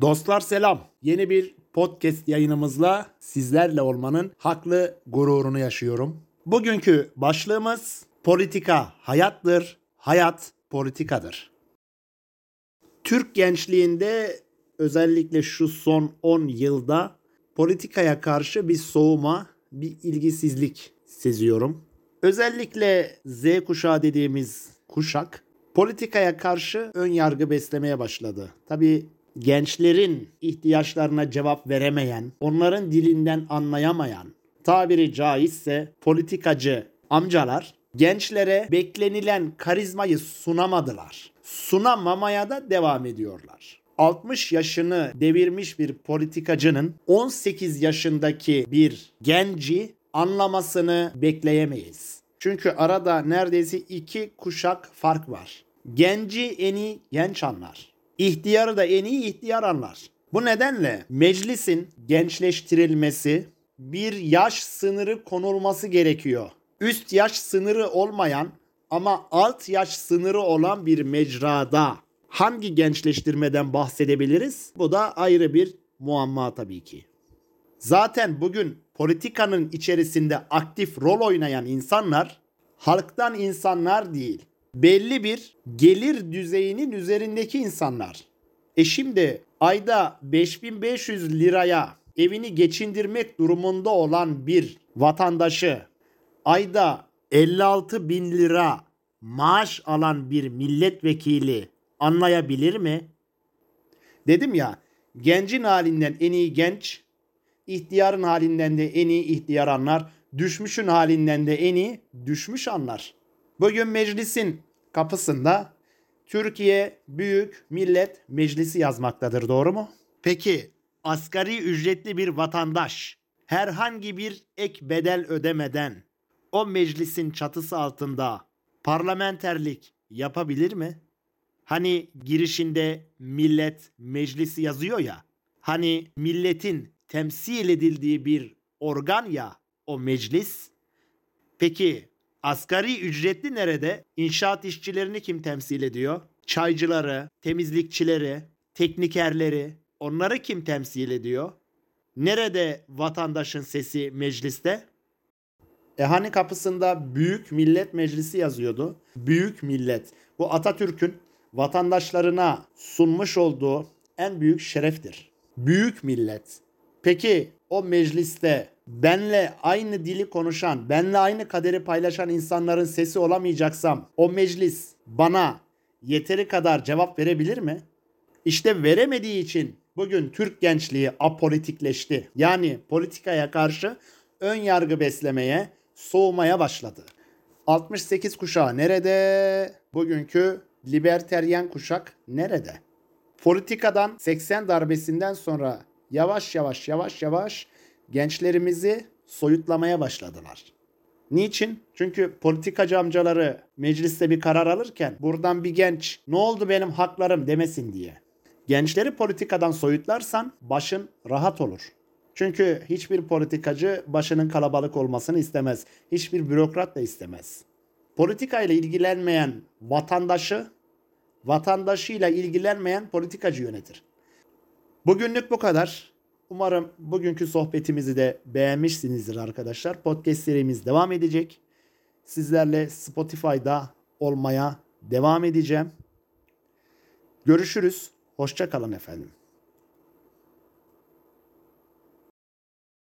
Dostlar selam. Yeni bir podcast yayınımızla sizlerle olmanın haklı gururunu yaşıyorum. Bugünkü başlığımız politika hayattır, hayat politikadır. Türk gençliğinde özellikle şu son 10 yılda politikaya karşı bir soğuma, bir ilgisizlik seziyorum. Özellikle Z kuşağı dediğimiz kuşak politikaya karşı ön yargı beslemeye başladı. Tabii gençlerin ihtiyaçlarına cevap veremeyen, onların dilinden anlayamayan, tabiri caizse politikacı amcalar gençlere beklenilen karizmayı sunamadılar. Sunamamaya da devam ediyorlar. 60 yaşını devirmiş bir politikacının 18 yaşındaki bir genci anlamasını bekleyemeyiz. Çünkü arada neredeyse iki kuşak fark var. Genci en iyi genç anlar. İhtiyarı da en iyi ihtiyar anlar. Bu nedenle meclisin gençleştirilmesi, bir yaş sınırı konulması gerekiyor. Üst yaş sınırı olmayan ama alt yaş sınırı olan bir mecrada hangi gençleştirmeden bahsedebiliriz? Bu da ayrı bir muamma tabii ki. Zaten bugün politikanın içerisinde aktif rol oynayan insanlar halktan insanlar değil. Belli bir gelir düzeyinin üzerindeki insanlar. E şimdi ayda 5500 liraya evini geçindirmek durumunda olan bir vatandaşı ayda 56 bin lira maaş alan bir milletvekili anlayabilir mi? Dedim ya gencin halinden en iyi genç, ihtiyarın halinden de en iyi ihtiyar anlar, düşmüşün halinden de en iyi düşmüş anlar. Bugün meclisin kapısında Türkiye Büyük Millet Meclisi yazmaktadır doğru mu? Peki asgari ücretli bir vatandaş herhangi bir ek bedel ödemeden o meclisin çatısı altında parlamenterlik yapabilir mi? Hani girişinde millet meclisi yazıyor ya. Hani milletin temsil edildiği bir organ ya o meclis. Peki asgari ücretli nerede? İnşaat işçilerini kim temsil ediyor? Çaycıları, temizlikçileri, teknikerleri onları kim temsil ediyor? Nerede vatandaşın sesi mecliste? E hani kapısında Büyük Millet Meclisi yazıyordu. Büyük Millet. Bu Atatürk'ün vatandaşlarına sunmuş olduğu en büyük şereftir. Büyük millet. Peki o mecliste benle aynı dili konuşan, benle aynı kaderi paylaşan insanların sesi olamayacaksam o meclis bana yeteri kadar cevap verebilir mi? İşte veremediği için bugün Türk gençliği apolitikleşti. Yani politikaya karşı ön yargı beslemeye, soğumaya başladı. 68 kuşağı nerede? Bugünkü liberteryen kuşak nerede? Politikadan 80 darbesinden sonra yavaş yavaş yavaş yavaş gençlerimizi soyutlamaya başladılar. Niçin? Çünkü politikacı amcaları mecliste bir karar alırken buradan bir genç ne oldu benim haklarım demesin diye. Gençleri politikadan soyutlarsan başın rahat olur. Çünkü hiçbir politikacı başının kalabalık olmasını istemez. Hiçbir bürokrat da istemez. Politika ile ilgilenmeyen vatandaşı, vatandaşıyla ilgilenmeyen politikacı yönetir. Bugünlük bu kadar. Umarım bugünkü sohbetimizi de beğenmişsinizdir arkadaşlar. Podcast serimiz devam edecek. Sizlerle Spotify'da olmaya devam edeceğim. Görüşürüz. Hoşça kalın efendim.